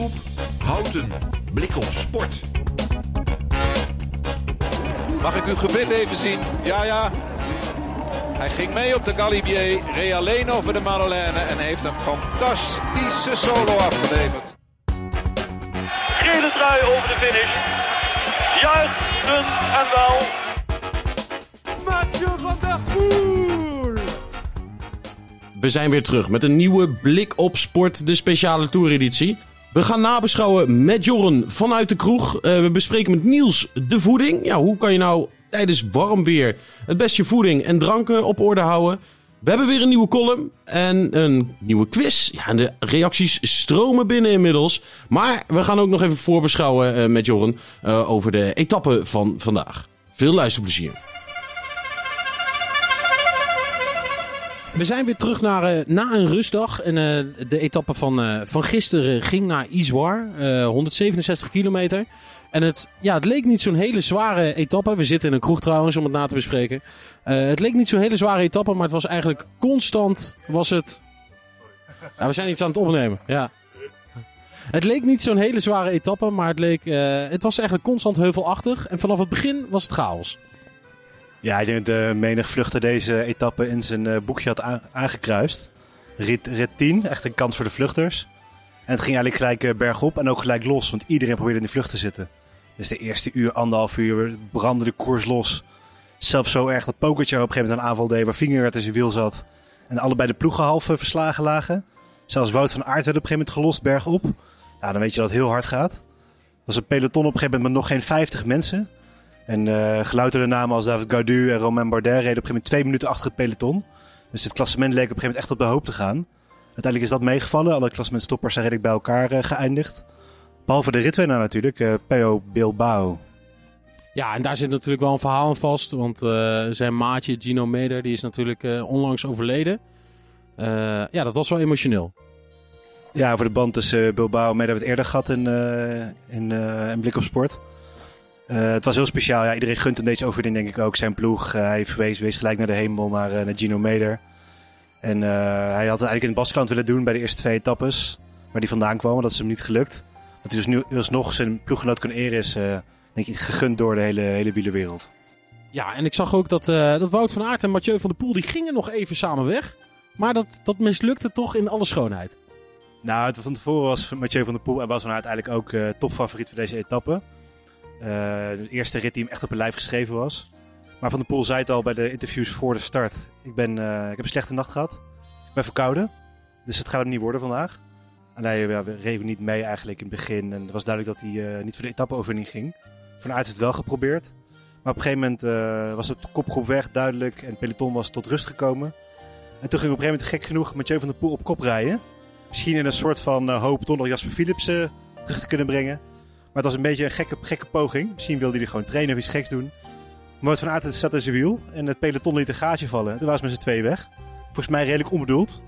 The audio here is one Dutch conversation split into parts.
Omroep Houten. Blik op sport. Mag ik uw gebit even zien? Ja, ja. Hij ging mee op de Galibier, reed alleen over de Marolène en heeft een fantastische solo afgeleverd. Gele trui over de finish. Juichen en wel. Mathieu van der Poel. We zijn weer terug met een nieuwe Blik op Sport, de speciale toereditie. We gaan nabeschouwen met Jorren vanuit de kroeg. Uh, we bespreken met Niels de voeding. Ja, hoe kan je nou tijdens warm weer het best je voeding en dranken op orde houden? We hebben weer een nieuwe column en een nieuwe quiz. Ja, de reacties stromen binnen inmiddels. Maar we gaan ook nog even voorbeschouwen uh, met Jorren uh, over de etappe van vandaag. Veel luisterplezier. We zijn weer terug naar uh, na een rustdag. En uh, de etappe van, uh, van gisteren ging naar Izoar. 167 kilometer. En het, ja, het leek niet zo'n hele zware etappe. We zitten in een kroeg trouwens om het na te bespreken. het leek niet zo'n hele zware etappe, maar het was eigenlijk constant was het... We zijn iets aan het opnemen, ja. Het leek niet zo'n hele zware etappe, maar het, leek, het was eigenlijk constant heuvelachtig. En vanaf het begin was het chaos. Ja, ik denk dat de menig vluchter deze etappe in zijn uh, boekje had aangekruist. Rit, rit 10, echt een kans voor de vluchters. En het ging eigenlijk gelijk uh, bergop en ook gelijk los, want iedereen probeerde in de vlucht te zitten. Dus de eerste uur, anderhalf uur, brandde de koers los. Zelfs zo erg dat Pokertje op een gegeven moment een aanval deed waar Vingegaard in zijn wiel zat. En allebei de ploegen half verslagen lagen. Zelfs Wout van Aert werd op een gegeven moment gelost bergop. Nou, dan weet je dat het heel hard gaat. Was een peloton op een gegeven moment met nog geen 50 mensen. En uh, gelouterde namen als David Gaudu en Romain Bardet reden op een gegeven moment twee minuten achter het peloton. Dus het klassement leek op een gegeven moment echt op de hoop te gaan. Uiteindelijk is dat meegevallen. Alle klassementstoppers zijn redelijk bij elkaar uh, geëindigd. Behalve de ritwinnaar natuurlijk, uh, Peo Bilbao. Ja, en daar zit natuurlijk wel een verhaal aan vast. Want zijn maatje Gino Meder die is natuurlijk onlangs overleden. ja, dat was wel emotioneel. Ja, voor de band tussen Bilbao en Meder hebben we het eerder gehad in, in, in Blik op Sport. Uh, het was heel speciaal. Ja, iedereen gunt hem deze overwinning, denk ik ook. Zijn ploeg. Uh, hij verwees, wees gelijk naar de hemel, naar, uh, naar Gino Meder. En hij had het eigenlijk in het Baskeland willen doen bij de eerste twee etappes. Waar die vandaan kwam, dat is hem niet gelukt. Dat hij dus nu alsnog zijn ploeggenoot kan eren is, denk ik, gegund door de hele, hele wielerwereld. Ja, en ik zag ook dat, dat Wout van Aert en Mathieu van der Poel, die gingen nog even samen weg. Maar dat, dat mislukte toch in alle schoonheid. Nou, van tevoren was Mathieu van der Poel en Wout van Aert eigenlijk ook topfavoriet voor deze etappe. Uh, de eerste rit die hem echt op een lijf geschreven was. Maar Van der Poel zei het al bij de interviews voor de start. Ik, ben, uh, ik heb een slechte nacht gehad. Ik ben verkouden. Dus het gaat hem niet worden vandaag. En hij ja, reed niet mee eigenlijk in het begin. En het was duidelijk dat hij uh, niet voor de etappe-overwinning ging. Vanuit het wel geprobeerd. Maar op een gegeven moment was het kopgroep weg, duidelijk. En het peloton was tot rust gekomen. En toen ging op een gegeven moment gek genoeg Mathieu van der Poel op kop rijden. Misschien in een soort van hoop toch nog Jasper Philipsen terug te kunnen brengen. Maar het was een beetje een gekke, gekke poging. Misschien wilde hij gewoon trainen of iets geks doen. Maar van Aert zat in zijn wiel en het peloton liet een gaatje vallen. Toen was ze met z'n twee weg. Volgens mij redelijk onbedoeld.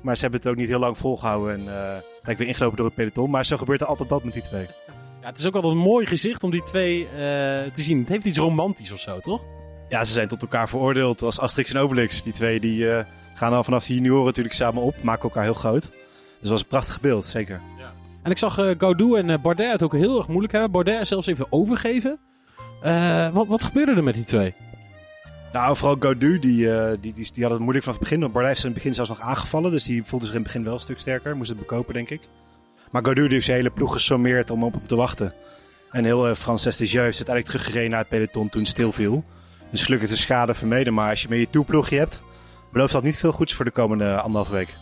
Maar ze hebben het ook niet heel lang volgehouden en uh, ik weer ingelopen door het peloton. Maar zo gebeurt er altijd dat met die twee. Ja, het is ook altijd een mooi gezicht om die twee uh, te zien. Het heeft iets romantisch of zo, toch? Ja, ze zijn tot elkaar veroordeeld als Asterix en Obelix. Die twee die, uh, gaan al vanaf de junioren natuurlijk samen op, maken elkaar heel groot. Dus dat was een prachtig beeld, zeker. En ik zag uh, Gaudu en uh, Bardet het ook heel erg moeilijk hebben. Bardet zelfs even overgeven. Uh, wat, wat gebeurde er met die twee? Nou, vooral Gaudu, die, die, die, had het moeilijk vanaf het begin. Bardet heeft in het begin zelfs nog aangevallen. Dus die voelde zich in het begin wel een stuk sterker. Moest het bekopen, denk ik. Maar Gaudu heeft zijn hele ploeg gesommeerd om op hem te wachten. En heel uh, Frances de Jeu is uiteindelijk teruggereden naar het peloton toen het stilviel. Dus gelukkig de schade vermeden. Maar als je met je toeploegje hebt, belooft dat niet veel goeds voor de komende anderhalf week.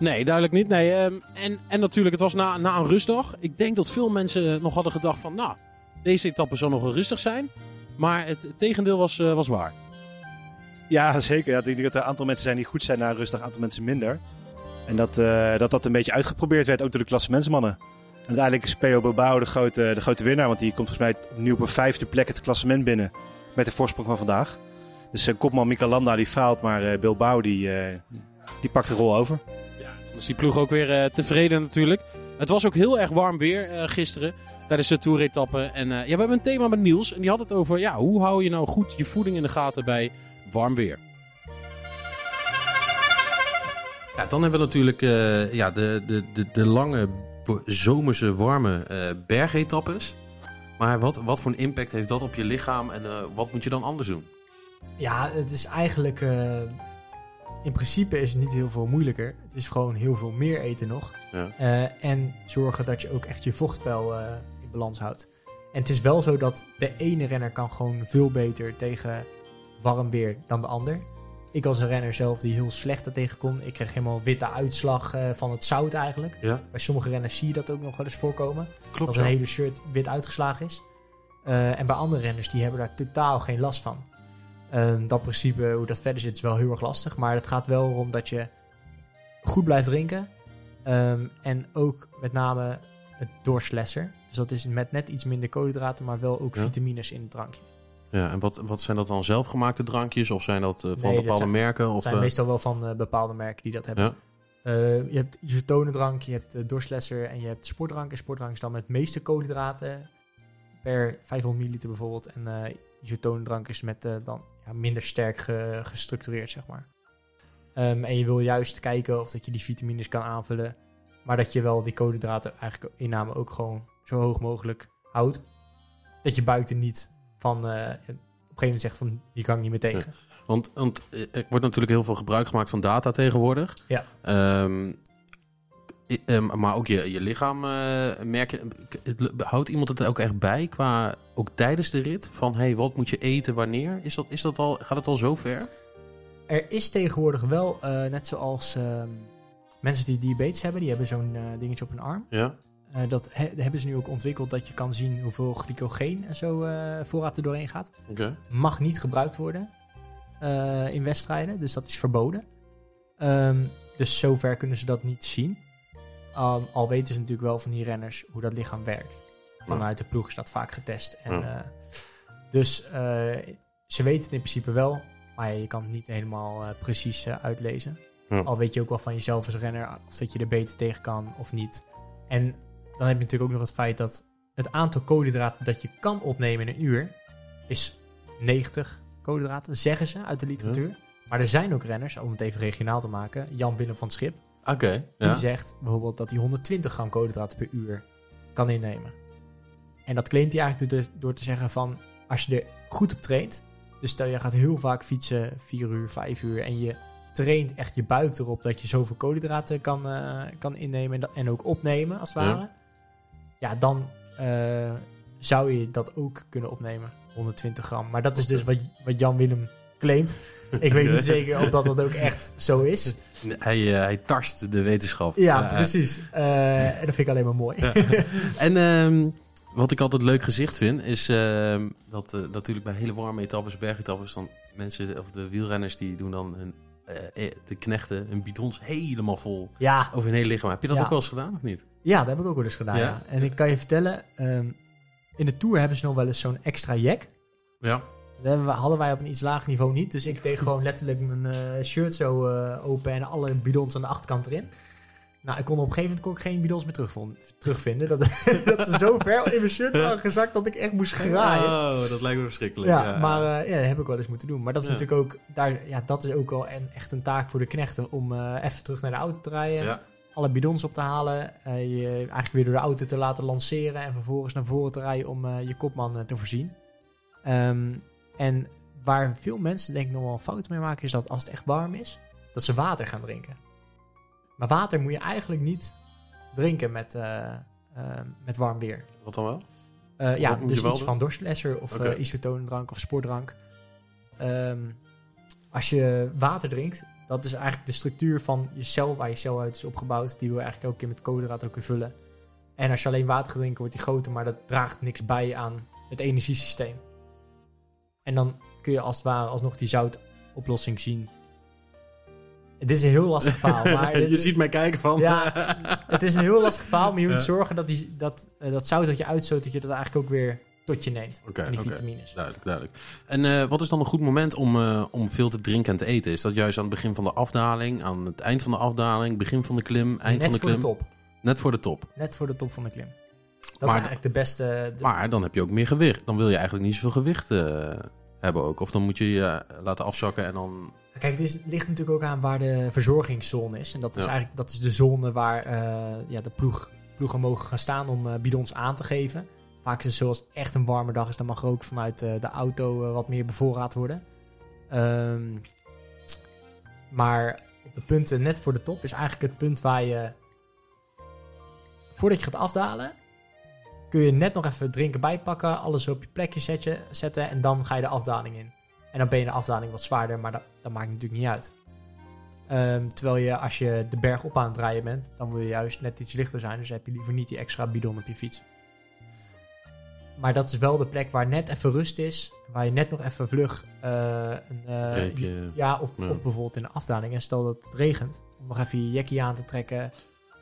Nee, duidelijk niet. Nee. Um, en, en natuurlijk, het was na, na een rustdag. Ik denk dat veel mensen nog hadden gedacht van... Nou, deze etappe zal nog wel rustig zijn. Maar het, tegendeel was, uh, was waar. Ja, zeker. Ja, ik denk dat er een aantal mensen zijn die goed zijn na een rustdag. Een aantal mensen minder. En dat, uh, dat dat een beetje uitgeprobeerd werd, ook door de klassementsmannen. En uiteindelijk is P.O. Bilbao de grote, de grote winnaar. Want die komt volgens mij opnieuw op een vijfde plek het klassement binnen. Met de voorsprong van vandaag. Dus uh, kopman Mika Landa die faalt, maar Bilbao die, die pakt de rol over. Die ploeg ook weer uh, tevreden natuurlijk. Het was ook heel erg warm weer uh, gisteren tijdens de toeretappe. En uh, ja, we hebben een thema met Niels. En die had het over ja, hoe hou je nou goed je voeding in de gaten bij warm weer. Ja, dan hebben we natuurlijk ja, de, de, de, de lange zomerse, warme eh bergetappes. Maar wat, wat voor een impact heeft dat op je lichaam en eh, wat moet je dan anders doen? Ja, het is eigenlijk... eh, in principe is het niet heel veel moeilijker. Het is gewoon heel veel meer eten nog. Ja. Eh, en zorgen dat je ook echt je vochtpeil eh, in balans houdt. En het is wel zo dat de ene renner kan gewoon veel beter tegen warm weer dan de ander. Ik was een renner zelf die heel slecht er tegen kon. Ik kreeg helemaal witte uitslag eh, van het zout eigenlijk. Ja, Bij sommige renners zie je dat ook nog wel eens voorkomen. klopt. dat ja. een hele shirt wit uitgeslagen is. En bij andere renners die hebben daar totaal geen last van. Ehm, dat principe, hoe dat verder zit, is wel heel erg lastig. Maar het gaat wel om dat je goed blijft drinken. Ehm, en ook met name het doorslessen. Dus dat is met net iets minder koolhydraten, maar wel ook Ja. vitamines in het drankje. Ja, en wat, wat zijn dat dan zelfgemaakte drankjes? Of zijn dat eh, van Nee, dat bepaalde zijn- merken? Of, zijn eh, meestal wel van eh, bepaalde merken die dat hebben. Ja. Je hebt isotonendrank, je hebt doorslesser en je hebt sportdrank. En sportdrank is dan met meeste koolhydraten per 500 milliliter bijvoorbeeld. En isotonendrank is met dan ja, minder sterk ge- gestructureerd, zeg maar. Ehm, en je wil juist kijken of dat je die vitamines kan aanvullen. Maar dat je wel die koolhydraten eigenlijk inname ook gewoon zo hoog mogelijk houdt. Dat je buik er niet van eh, op een gegeven moment zegt van hier kan ik niet meer tegen. Want, want eh, er wordt natuurlijk heel veel gebruik gemaakt van data tegenwoordig. Ja. Ehm, ehm, maar ook je, je lichaam merk je. k- het- Houdt iemand het ook echt bij qua ook tijdens de rit? Van hey, wat moet je eten, wanneer? Is dat, is dat al, gaat het al zo ver? Er is tegenwoordig wel, eh, net zoals ehm, mensen die diabetes hebben, die hebben zo'n eh, dingetje op hun arm. Ja. Dat he- hebben ze nu ook ontwikkeld dat je kan zien hoeveel glycogeen en zo voorraad er doorheen gaat. Oké. Mag niet gebruikt worden in wedstrijden, dus dat is verboden. Ehm, dus zover kunnen ze dat niet zien. Um, al weten ze natuurlijk wel van die renners hoe dat lichaam werkt. Vanuit de ploeg is dat vaak getest. En, eh, dus eh, ze weten het in principe wel, maar je kan het niet helemaal eh, precies uitlezen. Al weet je ook wel van jezelf als renner of dat je er beter tegen kan of niet. En dan heb je natuurlijk ook nog het feit dat het aantal koolhydraten dat je kan opnemen in een uur is 90 koolhydraten, zeggen ze uit de literatuur. Maar er zijn ook renners, om het even regionaal te maken, Jan Willem van Schip, Oké. die Ja. zegt bijvoorbeeld dat hij 120 gram koolhydraten per uur kan innemen. En dat claimt hij eigenlijk door, te- door te zeggen van, als je er goed op traint, dus stel je gaat heel vaak fietsen, 4 uur, 5 uur, en je traint echt je buik erop dat je zoveel koolhydraten kan, eh, kan innemen en, en ook opnemen als het ware. Ja, dan eh, zou je dat ook kunnen opnemen, 120 gram. Maar dat is dus wat, wat Jan Willem claimt. Ik weet niet zeker of dat, dat ook echt zo is. Hij, eh, hij tarst de wetenschap. Ja, precies. Eh, en dat vind ik alleen maar mooi. En ehm, wat ik altijd leuk gezicht vind, is ehm, dat eh, natuurlijk bij hele warme etappes, bergetappes, dan mensen, of de wielrenners, die doen dan hun, de knechten hun bidons helemaal vol Ja, over hun hele lichaam. Heb je dat Ja. ook wel eens gedaan of niet? ja, dat heb ik ook wel eens gedaan. Ja? Ja. En ik kan je vertellen, ehm, in de Tour hebben ze nog wel eens zo'n extra jack. Ja. Dat hadden wij op een iets lager niveau niet. Dus ik deed gewoon letterlijk mijn eh, shirt zo eh, open en alle bidons aan de achterkant erin. Nou, ik kon op een gegeven moment kon ik geen bidons meer terugvinden. Dat, dat ze zo ver in mijn shirt waren gezakt dat ik echt moest graaien. Oh, dat lijkt me verschrikkelijk. Ja, maar eh, ja, dat heb ik wel eens moeten doen. Maar dat is Ja. natuurlijk ook, daar, ja, dat is ook wel een, echt een taak voor de knechten om even terug naar de auto te rijden. Ja. Alle bidons op te halen. je eigenlijk weer door de auto te laten lanceren. En vervolgens naar voren te rijden om je kopman te voorzien. Ehm, en waar veel mensen denk ik nog wel een fout mee maken, is dat als het echt warm is, dat ze water gaan drinken. Maar water moet je eigenlijk niet drinken met, eh, eh, met warm weer. Wat dan wel? Eh, ja, dus iets doen? van dorstlesser of eh, isotonendrank of sportdrank. Ehm, als je water drinkt, dat is eigenlijk de structuur van je cel, waar je cel uit is opgebouwd. Die wil je eigenlijk elke keer met koolhydraten ook weer vullen. En als je alleen water gaat drinken, wordt die groter, maar dat draagt niks bij aan het energiesysteem. En dan kun je als het ware alsnog die zoutoplossing zien. Het is een heel lastig verhaal, maar... je dit- ziet mij kijken van... ja, het is een heel lastig verhaal, maar je moet Ja. zorgen dat, die, dat, eh, dat zout dat je uitstoot, dat je dat eigenlijk ook weer tot je neemt. Oké, en die vitamines. Duidelijk, duidelijk. En eh, wat is dan een goed moment om, eh, om veel te drinken en te eten? Is dat juist aan het begin van de afdaling, aan het eind van de afdaling, begin van de klim, eind Net van de voor klim? de top. Net voor de top. Net voor de top van de klim. Dat Maar is eigenlijk de beste... de- Maar dan heb je ook meer gewicht. Dan wil je eigenlijk niet zoveel gewicht eh, hebben ook. Of dan moet je je laten afzakken en dan... Kijk, het, is, ligt natuurlijk ook aan waar de verzorgingszone is. En dat is Ja. eigenlijk dat is de zone waar eh, ja, de ploeg ploegen mogen gaan staan om eh, bidons aan te geven. Vaak is het zoals het echt een warme dag is, dan mag er ook vanuit eh, de auto eh, wat meer bevoorraad worden. Ehm, maar op de punten net voor de top is eigenlijk het punt waar je, voordat je gaat afdalen, kun je net nog even drinken bijpakken, alles op je plekje zetje, zetten en dan ga je de afdaling in. En dan ben je de afdaling wat zwaarder, maar dat, dat maakt natuurlijk niet uit. Ehm, terwijl je als je de berg op aan het rijden bent, dan wil je juist net iets lichter zijn. Dus heb je liever niet die extra bidon op je fiets. Maar dat is wel de plek waar net even rust is. Waar je net nog even vlug eh, een, eh, Reepje. ja, of, Ja. of bijvoorbeeld in de afdaling. En stel dat het regent, om nog even je jackie aan te trekken.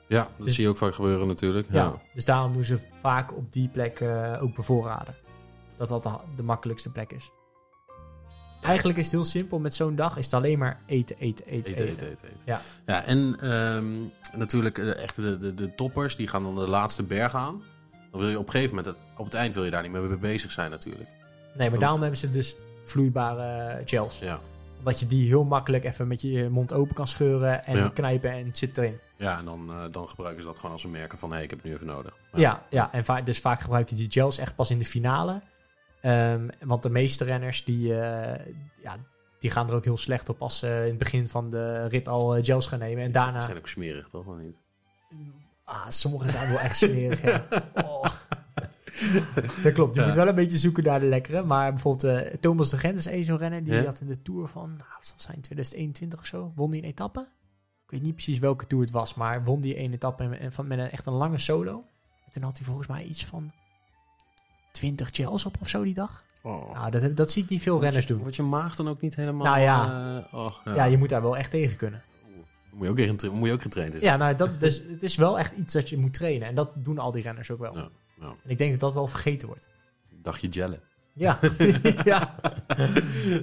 Ja, dat Dus- zie je ook vaak gebeuren natuurlijk. Ja. Ja. Dus daarom doen ze vaak op die plek eh, ook bevoorraden. Dat dat de, de makkelijkste plek is. Eigenlijk is het heel simpel. Met zo'n dag is het alleen maar eten, eten, eten, Eten, eten. eten. Ja. ja en ehm, natuurlijk eh, echt de, de, de toppers, die gaan dan de laatste berg aan. Dan wil je op een gegeven moment, het- op het eind wil je daar niet meer mee bezig zijn natuurlijk. Nee, maar daarom hebben ze dus vloeibare gels. Ja. Omdat je die heel makkelijk even met je mond open kan scheuren en Ja. knijpen en het zit erin. Ja, en dan, eh, dan gebruiken ze dat gewoon als een merken van, hé, ik heb het nu even nodig. Ja, ja, en va- dus vaak gebruik je die gels echt pas in de finale. Ehm, want de meeste renners die, eh, ja, die gaan er ook heel slecht op als ze in het begin van de rit al eh, gels gaan nemen. En Ze daarna... zijn ook smerig, toch? Of niet? Ah, sommige zijn wel echt smerig. hè. Dat klopt. Je Ja. moet wel een beetje zoeken naar de lekkere. Maar bijvoorbeeld eh, Thomas de Gent is één zo'n renner. Die Ja. had in de Tour van, nou, wat zal het zijn, 2021 of zo, won die een etappe. Ik weet niet precies welke Tour het was, maar won die één etappe en, van, met een, echt een lange solo. En toen had hij volgens mij iets van 20 gels op of zo die dag. Oh. Nou, dat, dat zie ik niet veel renners je- doen. Wordt je maag dan ook niet helemaal... Nou ja. eh, oh, ja. Ja, je moet daar wel echt tegen kunnen. Moet je ook, moet je ook getraind zijn. Ja, nou, dat, dus, het is wel echt iets dat je moet trainen. En dat doen al die renners ook wel. Ja, ja. En ik denk dat dat wel vergeten wordt. Dagje jellen. Ja, ja.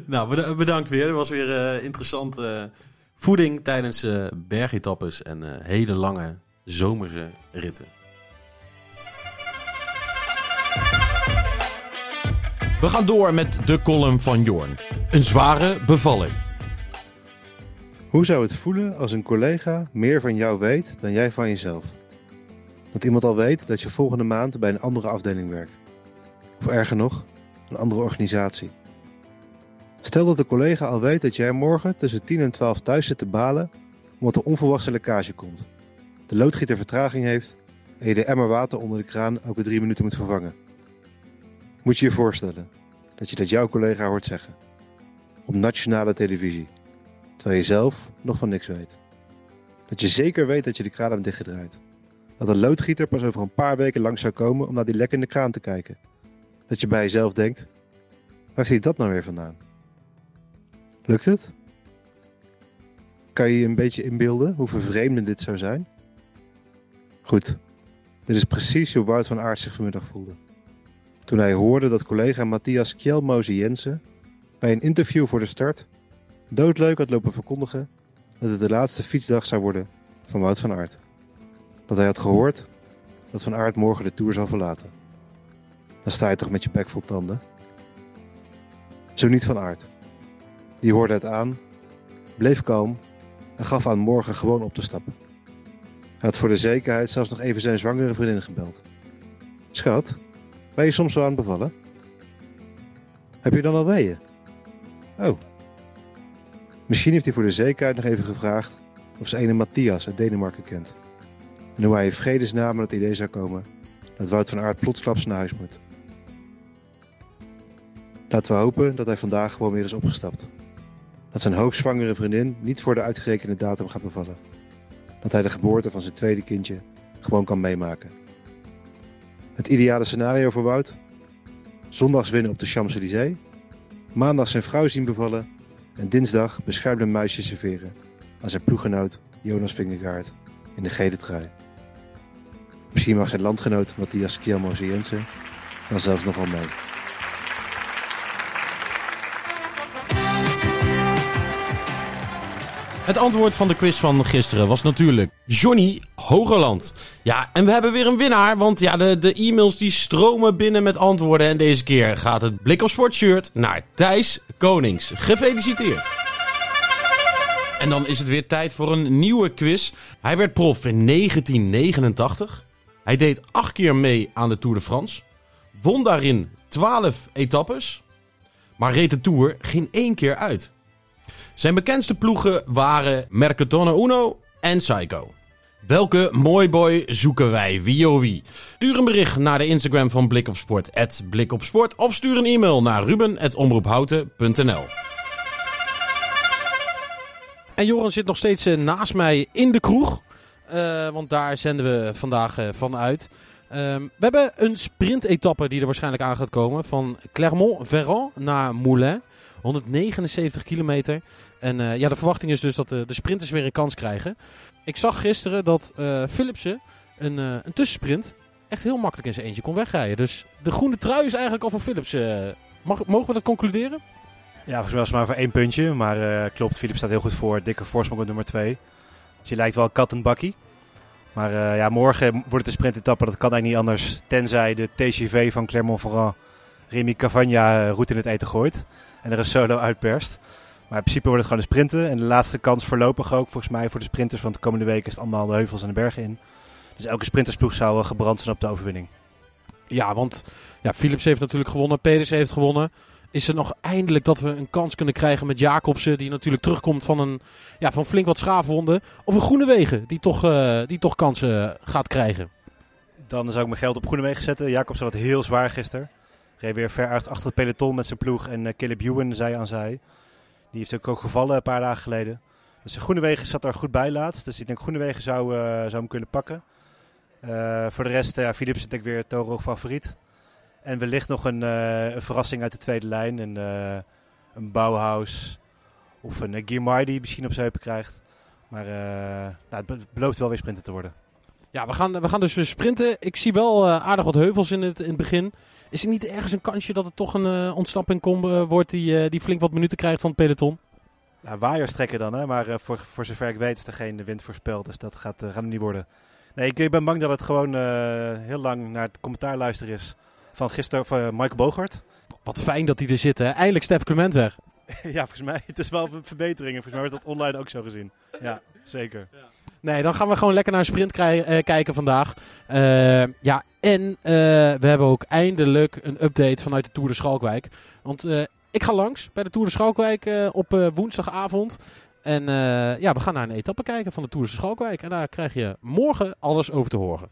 nou, beda- bedankt weer. Het was weer eh, interessant. eh, voeding tijdens eh bergetappes en eh, hele lange zomerse ritten. We gaan door met de column van Jorn. Een zware bevalling. Hoe zou het voelen als een collega meer van jou weet dan jij van jezelf? Dat iemand al weet dat je volgende maand bij een andere afdeling werkt. Of erger nog, een andere organisatie. Stel dat de collega al weet dat jij morgen tussen 10 en 12 thuis zit te balen omdat er onverwachte lekkage komt. De loodgieter vertraging heeft en je de emmer water onder de kraan elke drie minuten moet vervangen. Moet je je voorstellen dat je dat jouw collega hoort zeggen. Op nationale televisie terwijl je zelf nog van niks weet. Dat je zeker weet dat je de kraan hebt dichtgedraaid. Dat een loodgieter pas over een paar weken langs zou komen om naar die lek in de kraan te kijken. Dat je bij jezelf denkt, waar hij dat nou weer vandaan? Lukt het? Kan je je een beetje inbeelden hoe vervreemdend dit zou zijn? Goed, dit is precies hoe Wout van Aert zich vanmiddag voelde. Toen hij hoorde dat collega Matthias Kjelmoze Jensen bij een interview voor de start doodleuk had lopen verkondigen dat het de laatste fietsdag zou worden van Wout van Aert. Dat hij had gehoord dat Van Aert morgen de Tour zal verlaten. Dan sta je toch met je bek vol tanden? Zo niet Van Aert. Die hoorde het aan, bleef kalm en gaf aan morgen gewoon op te stappen. Hij had voor de zekerheid zelfs nog even zijn zwangere vriendin gebeld. Schat, ben je soms zo aan bevallen? Heb je dan al weeën? Oh, Misschien heeft hij voor de zekerheid nog even gevraagd of ze ene Matthias uit Denemarken kent. En hoe hij in vredesnaam met het idee zou komen dat Wout van Aert plotsklaps naar huis moet. Laten we hopen dat hij vandaag gewoon weer is opgestapt. Dat zijn hoogzwangere vriendin niet voor de uitgerekende datum gaat bevallen. Dat hij de geboorte van zijn tweede kindje gewoon kan meemaken. Het ideale scenario voor Wout? Zondags winnen op de Champs-Élysées. Maandag zijn vrouw zien bevallen en dinsdag beschermde muisje serveren aan zijn ploeggenoot Jonas Vingegaard in de gele trui. Misschien mag zijn landgenoot Matthias Kjelmoze Jensen dan zelfs nogal mee. Het antwoord van de quiz van gisteren was natuurlijk Johnny Hogerland. Ja, en we hebben weer een winnaar, want ja, de, de e-mails die stromen binnen met antwoorden. En deze keer gaat het Blik op Sport shirt naar Thijs Konings. Gefeliciteerd! En dan is het weer tijd voor een nieuwe quiz. Hij werd prof in 1989. Hij deed acht keer mee aan de Tour de France. Won daarin 12 etappes. Maar reed de Tour geen één keer uit. Zijn bekendste ploegen waren Mercatone Uno en Psycho. Welke mooi boy zoeken wij? Wie oh wie? Stuur een bericht naar de Instagram van Blik op Sport, Blik op Sport, of stuur een e-mail naar ruben.omroephouten.nl. En Joran zit nog steeds eh, naast mij in de kroeg. Eh, want daar zenden we vandaag eh, van uit. Ehm, we hebben een sprintetappe die er waarschijnlijk aan gaat komen. Van Clermont-Ferrand naar Moulins. 179 kilometer. En eh, ja, de verwachting is dus dat de, de sprinters weer een kans krijgen. Ik zag gisteren dat Philipsen een, een tussensprint echt heel makkelijk in zijn eentje kon wegrijden. Dus de groene trui is eigenlijk al voor Philipsen. Mag, mogen we dat concluderen? Ja, volgens mij was het maar voor één puntje. Maar klopt, Philip staat heel goed voor. Dikke voorsprong op nummer 2. Dus je lijkt wel kat en bakkie. Maar eh, ja, morgen wordt het een sprintetappe. Dat kan eigenlijk niet anders. Tenzij de TGV van Clermont-Ferrand Remy Cavagna eh, route in het eten gooit. En er een solo uitperst. Maar in principe wordt het gewoon een sprinten. En de laatste kans voorlopig ook, volgens mij, voor de sprinters. Want de komende weken is het allemaal de heuvels en de bergen in. Dus elke sprintersploeg zou eh, gebrand zijn op de overwinning. Ja, want ja, Philips heeft natuurlijk gewonnen. Pedersen heeft gewonnen. Is er nog eindelijk dat we een kans kunnen krijgen met Jacobsen. Die natuurlijk terugkomt van, een, ja, van flink wat schaafwonden. Of een Groene Wegen die toch, eh, die toch kansen gaat krijgen. Dan zou ik mijn geld op Groenewegen zetten. Jacobs had heel zwaar gisteren. Reed weer ver uit achter het peloton met zijn ploeg. En uh, Caleb Ewan zij aan zij. Die heeft ook, ook gevallen een paar dagen geleden. Dus Groenewegen zat er goed bij laatst. Dus ik denk Groenewegen zou, eh, zou hem kunnen pakken. Voor de rest, ja, Philips is denk ik weer Toro favoriet. En wellicht nog een, eh, een verrassing uit de tweede lijn. Een, eh, een Bauhaus of een uh, Guimard die misschien op zijn heupen krijgt. Maar eh, nou, het be- belooft wel weer sprinter te worden. Ja, we gaan, we gaan dus weer sprinten. Ik zie wel eh, aardig wat heuvels in het, in het begin. Is er niet ergens een kansje dat het toch een eh, ontsnapping kom, eh, wordt die, eh, die flink wat minuten krijgt van het peloton? Nou, waaiers trekken dan, hè? maar eh, voor, voor zover ik weet is er geen wind voorspeld. Dus dat gaat, eh, gaat hem niet worden. Nee, ik, ik ben bang dat het gewoon eh, heel lang naar het commentaar luisteren is van gisteren van Michael Bogart. Wat fijn dat hij er zit. Hè? Eindelijk Stef Clement weg. ja, volgens mij. Het is wel een verbetering. en Volgens mij wordt dat online ook zo gezien. Ja, zeker. Nee, dan gaan we gewoon lekker naar een sprint eh, kijken vandaag. Eh, ja, en eh, we hebben ook eindelijk een update vanuit de Tour de Schalkwijk. Want eh, ik ga langs bij de Tour de Schalkwijk eh, op eh, woensdagavond. En eh, ja, we gaan naar een etappe kijken van de Tour de Schalkwijk. En daar krijg je morgen alles over te horen.